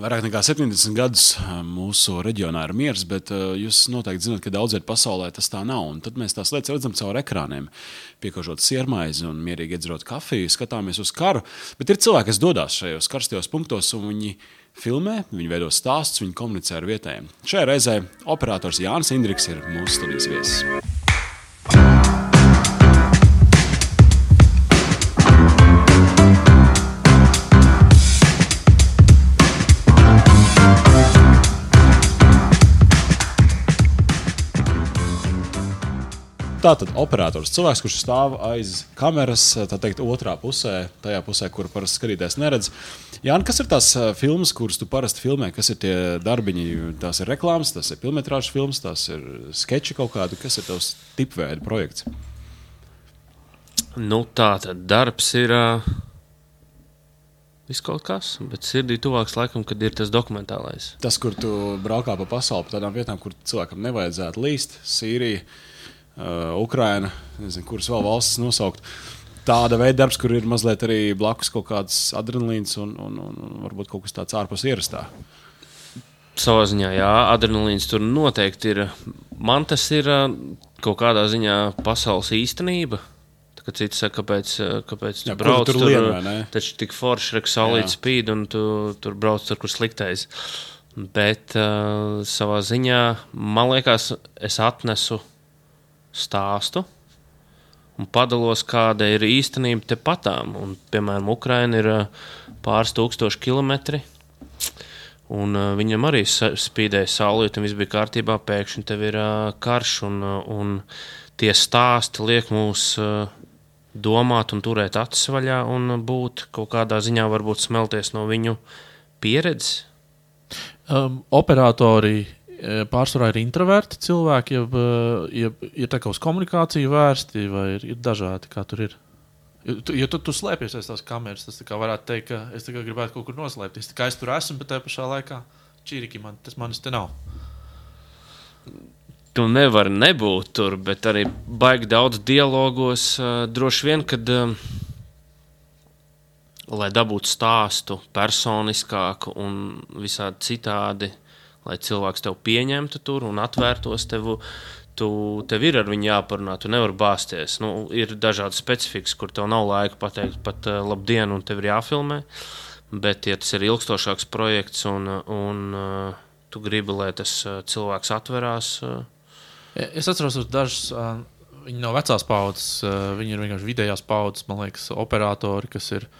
Vairāk nekā 70 gadus mūsu reģionā ir miers, bet jūs noteikti zināt, ka daudzviet pasaulē tas tā nav. Un tad mēs tās lietas redzam caur ekrāniem, piekaužot siermaizi un mierīgi iedzerot kafiju, skatāmies uz karu. Bet ir cilvēki, kas dodas šajos karstajos punktos, un viņi filmē, viņi veido stāstus, viņi komunicē ar vietējiem. Šajā reizē operators Jānis Indriks ir mūsu studijas viesis. Tātad operators, cilvēks, kurš stāv aiz kameras, tā teikt, otrā pusē, tajā pusē, kur parasti skatītājs neredz. Jā, kas ir tās filmas, kuras tu parasti filmē? Kas ir tie darbiņi? Tās ir reklāmas, tas ir filmas, filmas, tās ir sketči kaut kādi. Kas ir tavs tipveida projekts? Nu, tā tad darbs ir. Uh... Viss kaut kas, bet sirdī tuvāks laikam, kad ir tas dokumentālais. Tas, kur tu braukā pa pasauli, pa tādām vietām, kur cilvēkam nevajadzētu līst, Sīrija, uh, Ukraina, nezinu, kuras vēl valstis nosaukt. Tāda veida darbs, kur ir mazliet arī blakus kaut kāds adrenalīns un, un, un, un varbūt kaut kas tāds ārpus ierastā. Savā ziņā, jā, adrenalīns tur noteikti ir. Man tas ir uh, kaut kādā ziņā pasaules īstenība. Kad citi saka, kāpēc, uh, kāpēc tu jā, brauc tur, tur lien, taču tik forši reka saulīt spīd un tu tur brauc tur, kur sliktais. Bet uh, savā ziņā, man liekas, es atnesu stāstu un padalos, kāda ir īstenība tepatām. Un, piemēram, Ukraina ir pāris tūkstoši kilometri. Un, uh, viņam arī spīdēja saulīt, un viss bija kārtībā. Pēkšņi tev ir uh, karš, un, un tie stāsti liek mūs uh, domāt un turēt acis vaļā un būt kaut kādā ziņā, varbūt smelties no viņu pieredzes. Um, operatori pārsvarā ir introverti cilvēki, jeb, jeb ir tā kā uz komunikāciju vērsti, vai ir, ir dažādi, kā tur ir. Jo, ja tu, tu slēpjies aiz tās kameras, tas varētu teikt, ka es gribētu kaut kur noslēpties. Tā kā es tur esmu, bet tajā pašā laikā čīriki man, tas manis te nav. Tu nevari nebūt tur, bet arī baigi daudz dialogos. Uh, droši vien, kad, uh, lai dabūtu stāstu personiskāku un visādi citādi, uh, lai cilvēks tevi pieņemtu tur un atvērtos tev. Tu, tev ir ar viņu jāparunā, tu nevari bāzties. Nu, ir dažādi specifikas, kur tev nav laika pateikt pat uh, labdien, un tev ir jāfilmē. Bet, ja tas ir ilgstošāks projekts un, un uh, tu gribi, lai tas uh, cilvēks atverās. Uh, es atceros, ka dažs uh, viņi nav vecās paudzes, uh, viņi ir vienkārši vidējās paudzes, man liekas, operatori, kas ir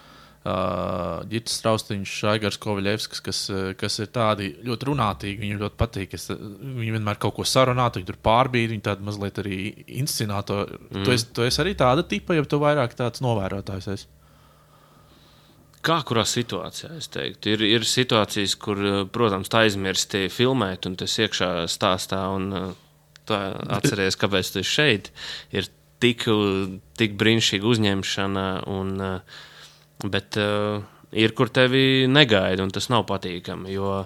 Gitas Straustiņš, Aigars Kovaļevskis, kas, kas ir tādi ļoti runātīgi. Viņam ļoti patīk. Es, viņi vienmēr kaut ko sarunātu, viņi tur pārbīd, viņi tādi mazliet arī inscenātori. Mm. Tu, esi, tu esi arī tāda tipa, ja tu vairāk tāds novērotājs esi. Kā kurā situācijā? Ir, ir situācijas, kur, protams, tā aizmirsti filmēt, un tas iekšā stāstā, un atceries, kāpēc tu esi šeit. Ir tik, tik brīnišķīga uzņemšana. Un, uh, Bet uh, ir, kur tevi negaida, un tas nav patīkami. Jo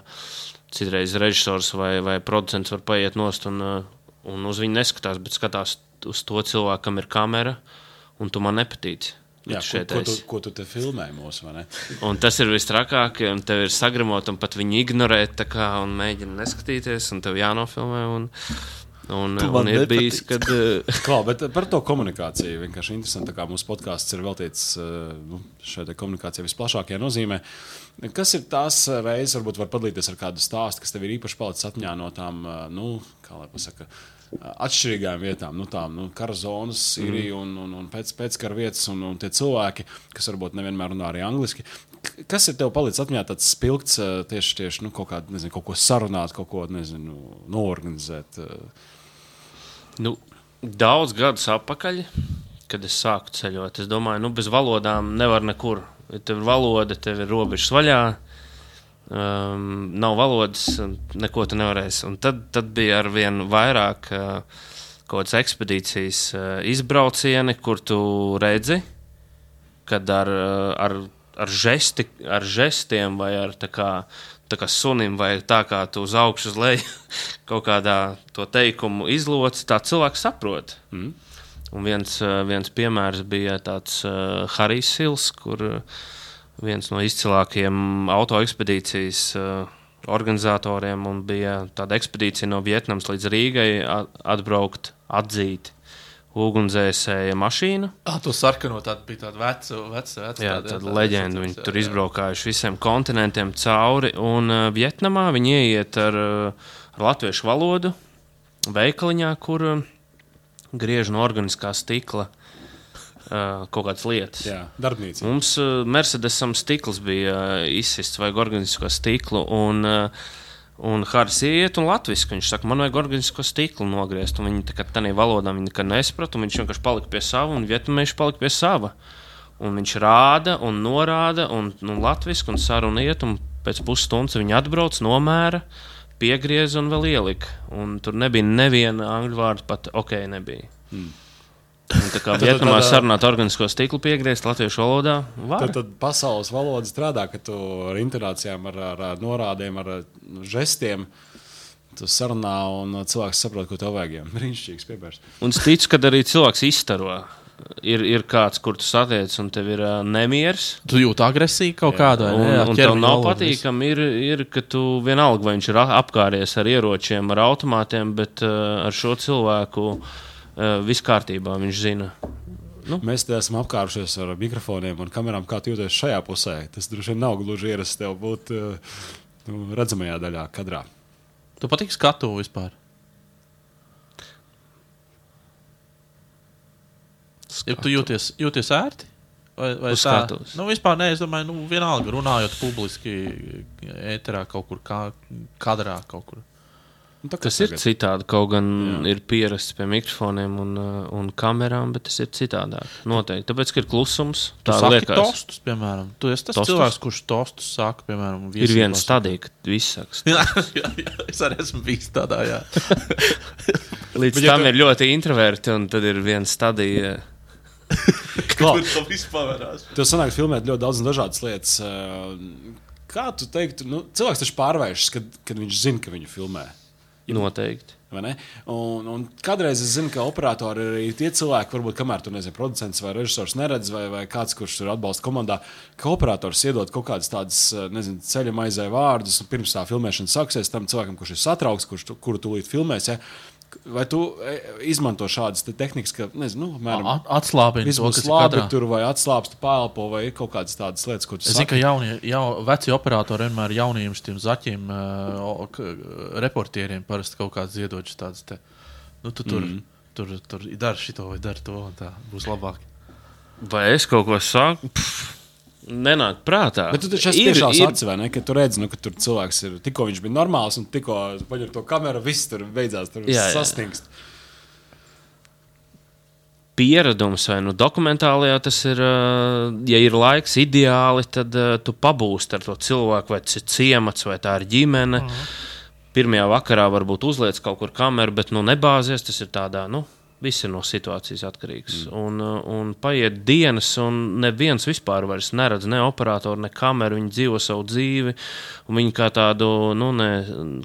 citreiz režisors vai, vai producents var paiet nost un, uh, un uz viņu neskatās, bet skatās uz to cilvēku, kam ir kamera, un tu man nepatīc. Jā, ko, ko, tu, ko tu te filmē mūsu? tas ir visstrakāk, un tev ir sagramot, un pat viņi ignorē, kā, un mēģina neskatīties, un tev jānofilmē. Un, Un, un ir nepatīc. bijis, kad. Klau, bet par to komunikāciju vienkārši interesanti. Kā mūsu podkāsts ir veltīts eh, nu, šai komunikācijai visplašākajā nozīmē. Kas ir tās reizes, varbūt var padalīties ar kādu stāstu, kas tev ir īpaši palicis atmiņā no tām, eh, nu, kā lai pasakā, atšķirīgām vietām, nu, tām nu, kara zonas, Sīrija mm. un, un, un pēc, pēckara vietas, un, un tie cilvēki, kas varbūt nevienmēr runā arī angliski. Kas ir tev palicis atmiņā tāds spilgts tieši, tieši nu, kaut, kā, nezinu, kaut ko sarunāt, kaut ko nezinu, noorganizēt? Uh, Nu, daudz gadus atpakaļ, kad es sāku ceļot, es domāju, nu, bez valodām nevar nekur. Ja tev ir valoda, tev ir robežas vaļā. Um, nav valodas, neko tu nevarēsi. Un tad, tad bija ar vien vairāk uh, kaut kādas ekspedīcijas uh, izbraucieni, kur tu redzi, kad ar, uh, ar, ar, žesti, ar žestiem vai ar tā kā tā kā sunim, vai tā kā tu uz augšu, uz leju kaut kādā to teikumu izloci, tā cilvēks saprot. Mm. Un viens, eh, viens piemērs bija tāds uh, Harijs Sils, kur uh, viens no izcilākajiem autoekspedīcijas uh, organizatoriem. Bija tāda ekspedīcija no Vietnamas līdz Rīgai atbraukt, atzīt ugunsdzēsēja mašīnu. Ah, to sarkano tādu bija tāda veca, veca, veca jā, tāda, tāda leģenda. Viņi tur izbraukājuši visiem kontinentiem cauri. Un uh, Vietnamā viņi ieiet ar, ar latviešu valodu veikaliņā, kur uh, griež no organiskā stikla. Uh, kaut kādas lietas. Jā, darbnīca. Mums uh, Mercedesam stikls bija uh, izsists, vajag organisko stiklu. Un, uh, Un Haris iet un latviešu. Viņš saka, man vajag organisko stiklu nogriezt. Un viņi tā kā tādā valodā nesaprata. Viņš vienkārši palika pie sava, un vietnamieši palika pie sava. Un viņš rāda un norāda, un, un latviešu un saruna iet, un pēc pusstundas viņi atbrauc, nomēra, piegrieza un vēl ielika. Un tur nebija neviena angļu vārda, pat ok, nebija. Hmm. Un tā kā Vietnamā sarunāt organisko stiklu piegriezt latviešu valodā, var. tad, tad pasaules valoda strādā, ka tu ar intonācijām, ar, ar, ar norādēm, ar žestiem. Tu sarunā, un cilvēks saprot, ko tev vajag. Brīnišķīgs piemērs. Un es ticu, ka arī cilvēks izstaro. Ir, ir kāds, kur tu satiec, un tev ir uh, nemieris. Tu jūti agresiju kaut kādā veidā. Un, un tev nav patīkami, ir, ir, ka tu vienalga, vai viņš ir apkāries ar ieročiem, ar automātiem, bet uh, ar šo cilvēku uh, viss kārtībā. Viņš zina. Nu. Mēs te esam apkārušies ar mikrofoniem un kamerām. Kā jūties šajā pusē? Tas droši vien nav gluži ierasts tev būt uh, nu, redzamajā daļā, kadrā. Tu patīk skatu vispār? Skatu. Ja tu jūties, jūties ērti? Vai, vai tā? Nu, vispār nē, es domāju, nu, vienalga runājot publiski, ēterā kaut kur, kā, kadrā kaut kur. Nu, tas tagad. ir citādi. Kaut gan Jā. ir pierasts pie mikrofoniem un, uh, un kamerām, bet tas ir citādāk. Noteikti. Tāpēc, ka ir klusums. Tā liekas, tostus, piemēram. Tu esi tas tostus? cilvēks, kurš tostus saka, piemēram, ir viena stadija, kad viss saka. jā, jā, jā, es arī esmu bijis tādā. Līdz bet, tam ja tu... ir ļoti introverti, un tad ir viena stadija. Kur tas vispār parādās? Tev sanāk filmēt ļoti daudz dažādas lietas. Uh, kā tu teiktu, nu, cilvēks taču pārvēršas, kad, kad viņš zina, ka viņu filmē. Noteikti. Un, un kādreiz es zinu, ka operatori ir arī tie cilvēki, varbūt kamēr tur nezinu, producents vai režisors neredz, vai, vai kāds, kurš tur atbalsta komandā, ka operators iedod kaut kādas tādas nezinu, ceļa maizē vārdus, pirms tā filmēšana sāksies tam cilvēkam, kurš ir satraukts, kurš, kuru tūlīt filmēs. Ja? Vai tu e, izmanto šādas te tehnikas, ka, nezinu, nu, mēram, atslābini to, kas labi kadrā. tur, vai atslābst pāelpo, vai kaut kādas tādas lietas, ko tu es zinu, ka jaunie, jau, veci operatori vienmēr jauniem šiem zaķiem, uh, reportieriem parasti kaut kādas iedodas tādas te, nu, tu tur, mm. tur, tur, tur dari šito vai dari to, un tā būs labāk. Vai es kaut ko saku? Pff nenāk prātā. Bet tu taču esi tiešām acis, vai ne? Ka tu redzi, nu, ka tur cilvēks ir tikko viņš bija normāls un tikko paņem to kameru, viss tur beidzās, tur jā, sastingst. Jā. Pieredums vai nu dokumentālajā tas ir, ja ir laiks ideāli, tad tu pabūsti ar to cilvēku, vai tas ir ciemats, vai tā ir ģimene. Uh -huh. Pirmajā vakarā varbūt uzliec kaut kur kameru, bet nu nebāzies. Tas ir tādā, nu, Viss ir no situācijas atkarīgs. Mm. Un, uh, un paiet dienas, un neviens vispār neredz ne operatoru, ne kameru. Viņi dzīvo savu dzīvi. Viņi kā tādu, nu, ne,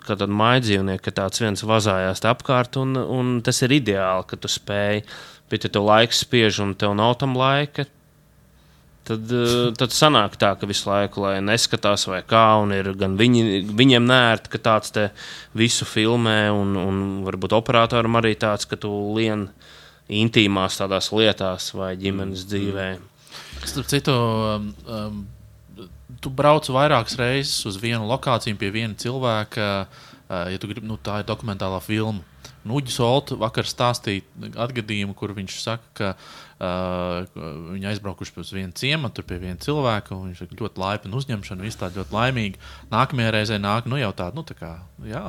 kā tādu maidzīvnieku, ka tāds viens vazājās apkārt. Un, un tas ir ideāli, ka tu spēj. Bet, ja tev laiks spiež un tev nav tam laika, Tad, eh, tad sanāk tā, ka visu laiku neskatās, vai kā, un ir gan viņi, viņiem nērti, ka tāds te visu filmē, un, un varbūt operatoram arī tāds, ka tu lien intīmās tādās lietās vai ģimenes mm. dzīvē. Starp citu, um, um, tu brauc vairākas reizes uz vienu lokāciju pie viena cilvēka, uh, ja tu gribi, nu, tā ir dokumentālā filma. Nuģis Olts vakar stāstīja atgadījumu, kur viņš saka, ka Uh, viņi aizbraukuši pie viena ciemata, pie viena cilvēka. Viņš ir ļoti laipni uzņemšana, viss tāds ļoti laimīgi. Nākamajā reizē nāk nu, jau tāda, nu, tā kā, jā,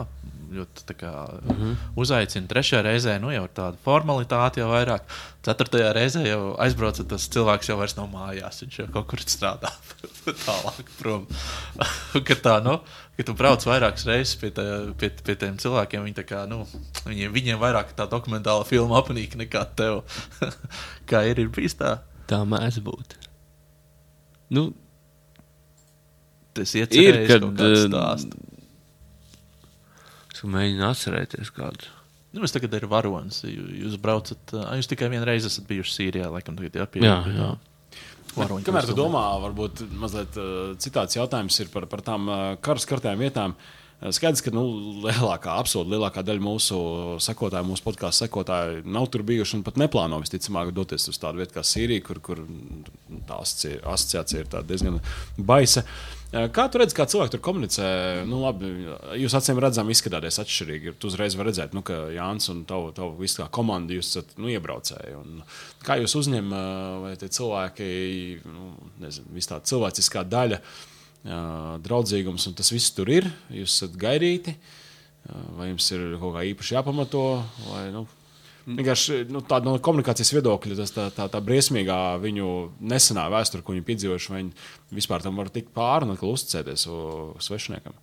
ļoti kā, mhm. -huh. uzaicina. Trešajā reizē nu, jau tāda formalitāte, jau vairāk. Ceturtajā reizē jau aizbrauca tas cilvēks, jau vairs nav mājās. Viņš jau kaut kur strādā tālāk prom. tā, nu, kad tu brauc vairākas reizes pie, tā, pie, pie tiem cilvēkiem, viņi kā, nu, viņiem, viņiem vairāk tā dokumentāla filma apnīk nekā tev. kā ir, ir bijis tā? Tā mēdz būt. Nu, tas ir kad stāsts. Es mēģinu atcerēties kādu. Nu, es tagad ir varonis. Jūs braucat, jūs tikai vienu reizi esat bijuši Sīrijā, laikam, tagad jāpieņem. Jā, jā. Varoņu Kamēr tu domā, varbūt mazliet citāds jautājums ir par, par tām karas kartēm vietām. Skaidrs, ka nu, lielākā, absolūti lielākā daļa mūsu sekotāju, mūsu podkāstu sekotāju nav tur bijuši un pat neplāno visticamāk doties uz tādu vietu kā Sīrija, kur, kur tā asoci- asociācija ir diezgan baisa. Uh, Kā tu redzi, kā cilvēki tur komunicē? Nu, labi, jūs acīm redzam, izskatāties atšķirīgi. Tu uzreiz vari redzēt, nu, ka Jānis un tava, tava visa komanda jūs esat nu, iebraucēji. Un kā jūs uzņemat, vai tie cilvēki, nu, nezinu, vis tā cilvēciskā daļa, draudzīgums, un tas viss tur ir, jūs esat gaidīti, vai jums ir kaut kā īpaši jāpamato, vai nu, vienkārši nu, tāda no komunikācijas viedokļa, tas tā, tā, tā briesmīgā viņu nesenā vēsture, ko viņi piedzīvojuši, vai viņi vispār tam var tikt pāri un uzticēties svešiniekam.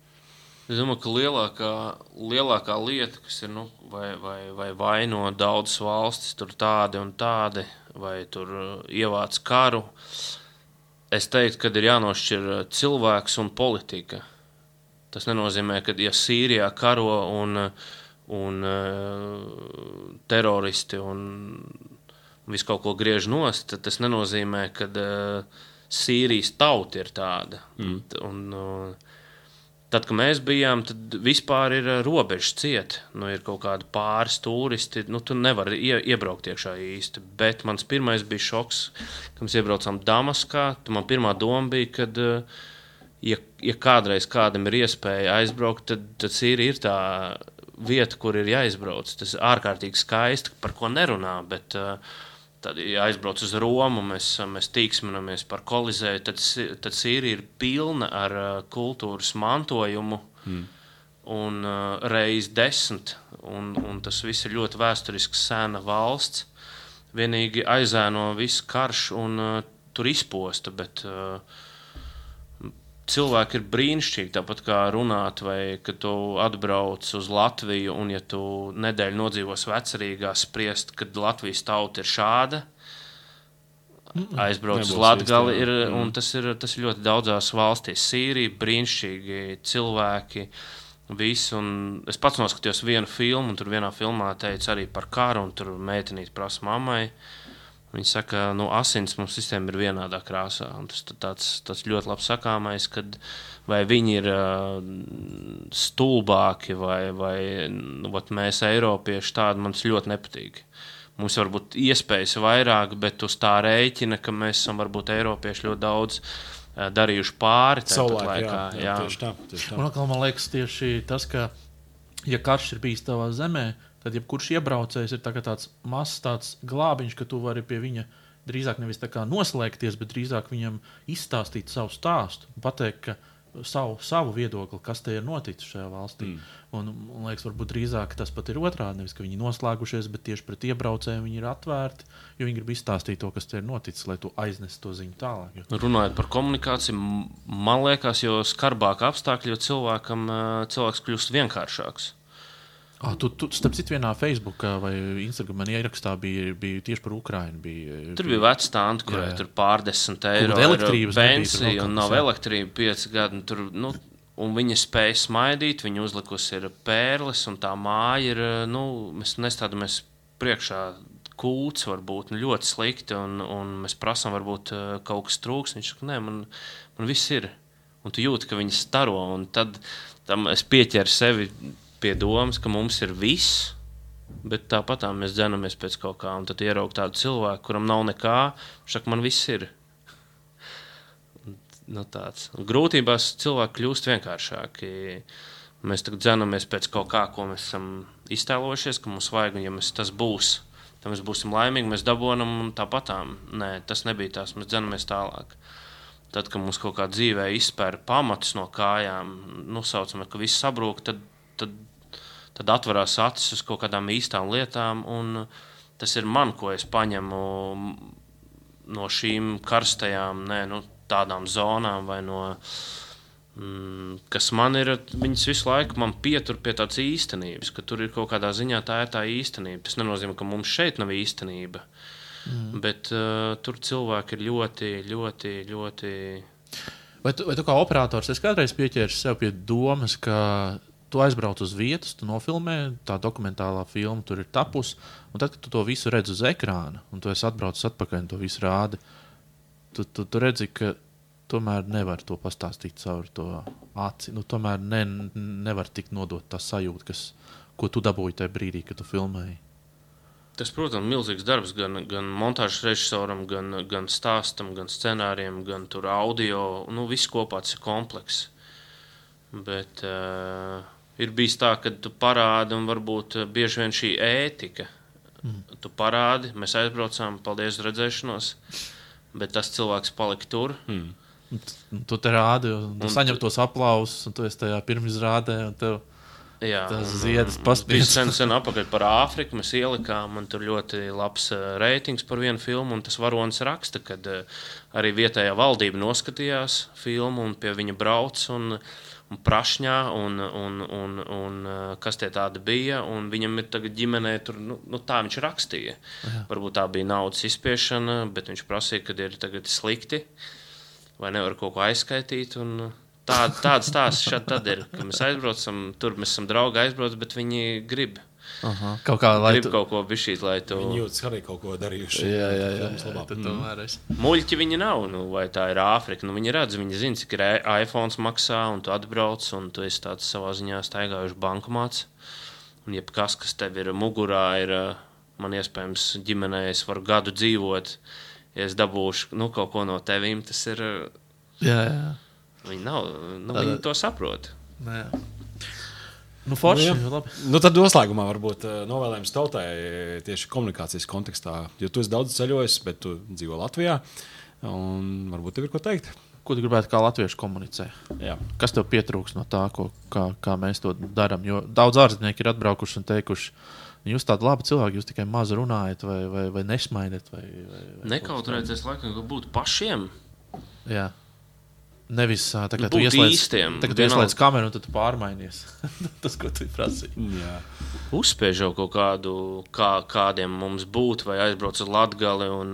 Es domāju, ka lielākā, lielākā lieta, kas ir, nu, vai, vai, vai vaino daudzas valstis, tur tādi un tādi, vai tur uh, ievāc karu, es teiktu, ka ir jānošķir uh, cilvēks un politika. Tas nenozīmē, ka, ja Sīrijā karo un, uh, un uh, teroristi un visu kaut ko griež nost, tad tas nenozīmē, ka uh, Sīrijas tauta ir tāda. Mm. Un, uh, Tad, kad mēs bijām, tad vispār ir uh, robeža cieta. Nu, ir kaut kādi pāris turisti. Nu, tu nevari ie, iebraukt iekšā īsti. Bet mans pirmais bija šoks, kad mēs iebraucām Damaskā. Tu man pirmā doma bija, ka, ja, ja kādreiz kādam ir iespēja aizbraukt, tad, tad Sīrija ir tā vieta, kur ir jāizbrauc. Tas ir ārkārtīgi skaisti, par ko nerunā. Bet, uh, Tad, ja aizbrauc uz Romu, mēs, mēs tīksminamies par kolizēju, tad, tad Sīrija ir pilna ar uh, kultūras mantojumu. Mm. Un uh, reizes desmit, un, un tas viss ir ļoti vēsturisks, sena valsts. Vienīgi aizēno visu karš un uh, tur izposta, bet uh, cilvēki ir brīnišķīgi. Tāpat kā runāt, vai kad tu atbrauc uz Latviju, un ja tu nedēļu nodzīvos vecerīgā, spriest, kad Latvijas tauta ir šāda. Aizbrauc uz Latviju, ir, Mm. un tas ir, tas ir ļoti daudzās valstīs. Sīrija, brīnišķīgi cilvēki. Visi, un es pats noskatījos vienu filmu, un tur vienā filmā teica arī par karu, un tur meitenīte prasa mammai. Viņa saka, ka nu, asins mums sistēma ir vienādā krāsā. un Tas tā- tāds, tāds ļoti labs sakāmais, kad vai viņi ir uh, stulbāki vai, vai nu, mēs, Eiropieši, tādi man tas ļoti nepatīk. Mums var būt iespējas vairāk, bet uz tā rēķina, ka mēs esam varbūt Eiropieši ļoti daudz uh, darījuši pāri tajā Savulaik, laikā. jā, jā, tieši tā. Tieši tā. Un atkal man liekas, tieši tas, ka, ja karš ir bijis tavā zemē, tad jebkurš iebraucējs ir tā tāds mazs tāds glābiņš, ka tu vari pie viņa drīzāk nevis noslēgties, bet drīzāk viņam izstāstīt savu stāstu pateikt, savu, savu viedokli, kas te ir noticis šajā valstī. Mm. Un, man liekas, varbūt drīzāk tas pat ir otrādi. Nevis, ka viņi ir noslēgušies, bet tieši pret iebraucējiem viņi ir atvērti, jo viņi grib izstāstīt to, kas te ir noticis, lai tu aiznestu to ziņu tālāk. Jo Runājot par komunikāciju, man liekas, jo skarbāk apstākļi, jo cilvēkam uh, cilvēks kļūst vienkāršāks. Ah, tu, tu, starp citu, vienā Facebook vai Instagram ierakstā bija, bija tieši par Ukrajinu. Bija, Tur bija vecs stāsts, Jā, kurai tur pārdesmit eiro elektrības pensija, un nav elektrība pieci gadi. Tur, nu, un viņa spēja smaidīt, viņa uzlikusi ir pērles, un tā māja ir, nu, mēs nestādamies priekšā. Kūts var būt nu, ļoti slikti, un, un mēs prasām, varbūt eh, kaut kas trūks. Viņš saka, nē, man, man viss ir. Un tu jūti, ka viņi staro. un Tad tam es pieķeru sevi pie domas, ka mums ir viss, bet tāpat tā mēs dzenamies pēc kaut kā. Un tad ieraugot tādu cilvēku, kuram nav nekā, viņš saka, man viss ir. Nu, tāds. Grūtībās cilvēki kļūst vienkāršāki. Mēs tagad dzenamies pēc kaut kā, ko mēs esam iztēlojušies, ka mums vajag, un ja mēs tas būs, tad mēs būsim laimīgi, mēs dabūjam un tāpatām. Nē, tas nebija tās, mēs dzenamies tālāk. Tad, kad mums kaut kā dzīvē izspēra pamatus no kājām, nosaucam, ka viss sabrūk, tad, tad, tad atverās acis uz kaut kādām īstām lietām. un Tas ir man, ko es paņemu no šīm karstajām, nē, nu, tādām zonām, vai no, mm, kas man ir, viņas visu laiku man pietur pie tādas īstenības, ka tur ir kaut kādā ziņā tā ir tā īstenība. Tas nenozīmē, ka mums šeit nav īstenība. Mm. Bet uh, tur cilvēki ir ļoti, ļoti, ļoti. Vai tu, vai tu kā operators esi kādreiz pieķēries sev pie domas, ka tu aizbrauc uz vietas, tu nofilmē, tā dokumentālā filma tur ir tapusi, un tad, kad tu to visu redz uz ekrāna, un tu esi atbraucis atpakaļ un to visu rādi, tu, tu, tu redzi, ka tomēr nevar to pastāstīt caur to aci. Nu, tomēr ne, nevar tikt nodot tā sajūta, kas, ko tu dabūji tajā brīdī, kad tu filmēji. Tas, protams, ir milzīgs darbs gan, gan montāžas režisoram, gan, gan stāstam, gan scenārijam, gan audio. Nu, viss kopā tas ir komplekss. Bet uh, ir bijis tā, ka tu parādi, un varbūt bieži vien šī ētika. Mm. Tu parādi, mēs aizbraucām, paldies uz redzēšanos, bet tas cilvēks palika tur. Mm. Tu te rādi, un tu un saņem tos aplausus, un tu esi tajā pirmizrādē. Jā, tas ziedas paspīd. Tas sen, sen apakaļ par Āfriku mēs ielikām, man tur ļoti labs uh, reitings par vienu filmu, un tas varonis raksta, ka uh, arī vietējā valdība noskatījās filmu un pie viņa brauc. Un, un prašņā, un, un, un, un kas tie tādi bija. Viņam ir tagad ģimenē, tur, nu, nu, tā viņš rakstīja. Jā. Varbūt tā bija naudas izspiešana, bet viņš prasīja, ka ir tagad slikti vai nevar kaut ko aizskaitīt. Tāda, tāda stāsta šeit tad ir, ka mēs aizbraucam, tur mēs esam draugi aizbrauc, bet viņi grib. Aha. Kaut kā lai tu... kaut ko bišķīt, lai tu. Viņi jūtas arī kaut ko darījuši. Jā, jā, jā. jā, jā tomēr es. Muļķi viņi nav, nu, vai tā ir Āfrika. Nu, viņi redz, viņi zina, cik ir iPhone maksā, un tu atbrauc, un tu esi tāds savā ziņā staigājuši bankomāts. Un jebkas, kas tev ir mugurā, ir man iespējams ģimenē, es varu gadu dzīvot ja es dabūšu nu, kaut ko no tevīm, tas ir. Jā, jā. Viņi, nav, nu, viņi to saprot. Nu, jā. Nu, forši, nu, jā. nu, tad noslēgumā varbūt uh, novēlējums tautai tieši komunikācijas kontekstā. Jo tu esi daudz ceļojis, bet tu dzīvo Latvijā. Un varbūt tev ir ko teikt. Ko tu gribētu, kā latvieši komunicē? Jā. Kas tev pietrūks no tā, ko, kā, kā mēs to darām? Jo daudz ārzemnieki ir atbraukuši un teikuši, ka Jūs tādi labi cilvēki, jūs tikai maz runājat, vai, vai, vai nesmaidat. Vai, vai, vai Nekautrēties, laikam, ka būtu pašiem. Jā. Nevis tā, ka nu, tu ieslēdz, tā, tu ieslēdz kameru un tu pārmainies. Tas, ko tu prasīji. Uzspiež jau kaut kādu, kā, kādiem mums būtu, vai aizbrauc uz Latgali un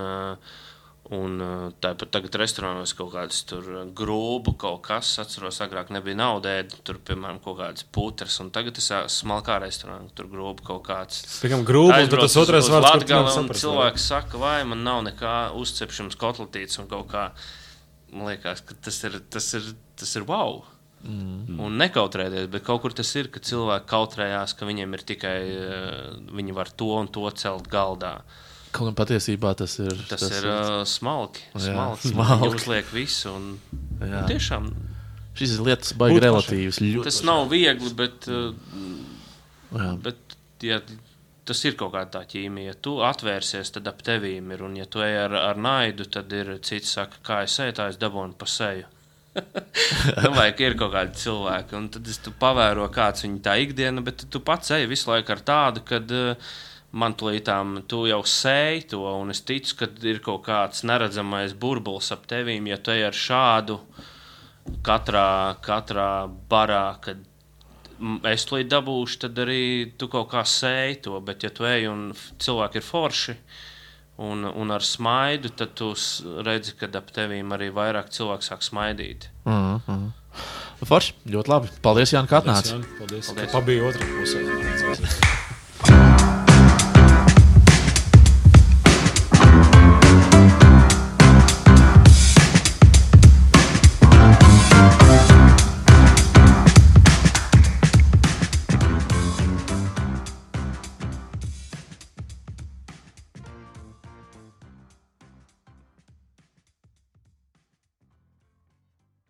Un tāpat tagad restorānos kaut kādas tur grūbu kaut kas. Atceros, agrāk nebija nauda, tur, piemēram, kaut kādas putras. Un tagad es smalkā restorānā, tur grūbu kaut kāds. Piemēram, grūbu, un tas otrais vārds. Un cilvēks saka, vai man nav nekā uzcepšanas kotletītes un kaut kā. Man liekas, ka tas ir, tas ir, tas ir wow. Mm. Un nekautrēties, bet kaut kur tas ir, ka cilvēki kautrējās, ka viņiem ir tikai, uh, viņi var to un to celt galdā. Kaut gan patiesībā tas ir. Tas, tas ir uh, smalki. Jā, smalki. smalki. Uzliek visu. Un, jā. un tiešām. Šis ir lietas baigi relatīvs. Tas nav viegli, bet, uh, jā. bet ja, tas ir kaut kāda tā ķīmija. Ja tu atvērsies, tad ap tevīm ir. Un, ja tu ej ar, ar naidu, tad ir cits saka, kā es eju, tā es dabūnu pa seju. Domāju, ka ir kaut kādi cilvēki, un tad es pavēro, kāds viņa tā ikdiena, bet tu pats ej visu laiku ar tādu, kad uh, mantulītām tu jau sēji to, un es ticu, ka ir kaut kāds neredzamais burbulis ap tevīm, ja tu ej ar šādu katrā, katrā barā, kad es to dabūšu, tad arī tu kaut kā sēji to, bet ja tu ej un cilvēki ir forši, un, un ar smaidu, tad tu redzi, ka ap tevīm arī vairāk cilvēku sāk smaidīt. Mm -hmm. Forši, ļoti labi. Paldies, Jānis, ka atnāci. Paldies, Jāni. Paldies. Paldies. Ka pabija otrā pusē.